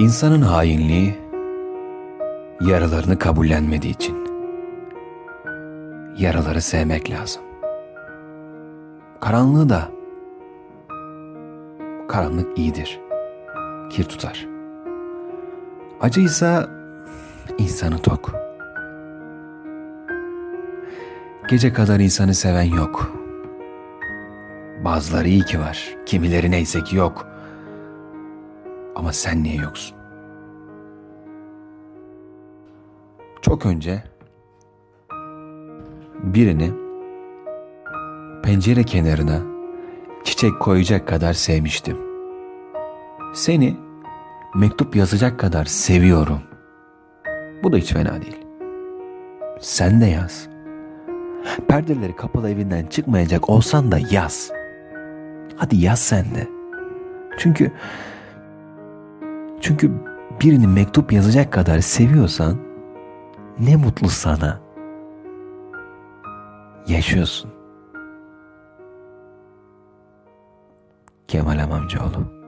İnsanın hainliği yaralarını kabullenmediği için. Yaraları sevmek lazım. Karanlığı da karanlık iyidir. Kir tutar. Acıysa insanı tok. Gece kadar insanı seven yok. Bazıları iyi ki var, kimileri neyse ki yok. Ama sen niye yoksun? Çok önce birini pencere kenarına çiçek koyacak kadar sevmiştim. Seni mektup yazacak kadar seviyorum. Bu da hiç fena değil. Sen de yaz. Perdeleri kapalı evinden çıkmayacak olsan da yaz. Hadi yaz sen de. Çünkü çünkü birini mektup yazacak kadar seviyorsan ne mutlu sana. Yaşıyorsun. Kemal Amamcıoğlu